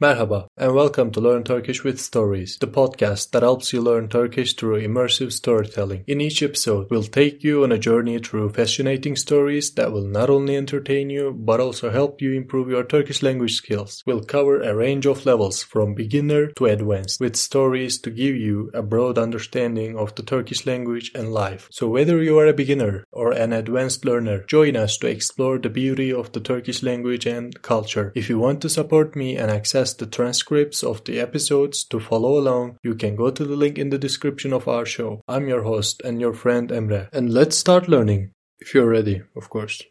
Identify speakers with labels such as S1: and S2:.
S1: Merhaba and welcome to Learn Turkish with Stories, the podcast that helps you learn Turkish through immersive storytelling. In each episode, we'll take you on a journey through fascinating stories that will not only entertain you but also help you improve your Turkish language skills. We'll cover a range of levels from beginner to advanced with stories to give you a broad understanding of the Turkish language and life. So whether you are a beginner or an advanced learner, join us to explore the beauty of the Turkish language and culture. If you want to support me and access access the transcripts of the episodes to follow along, you can go to the link in the description of our show. I'm your host and your friend Emre, and let's start learning. If you're ready, of course.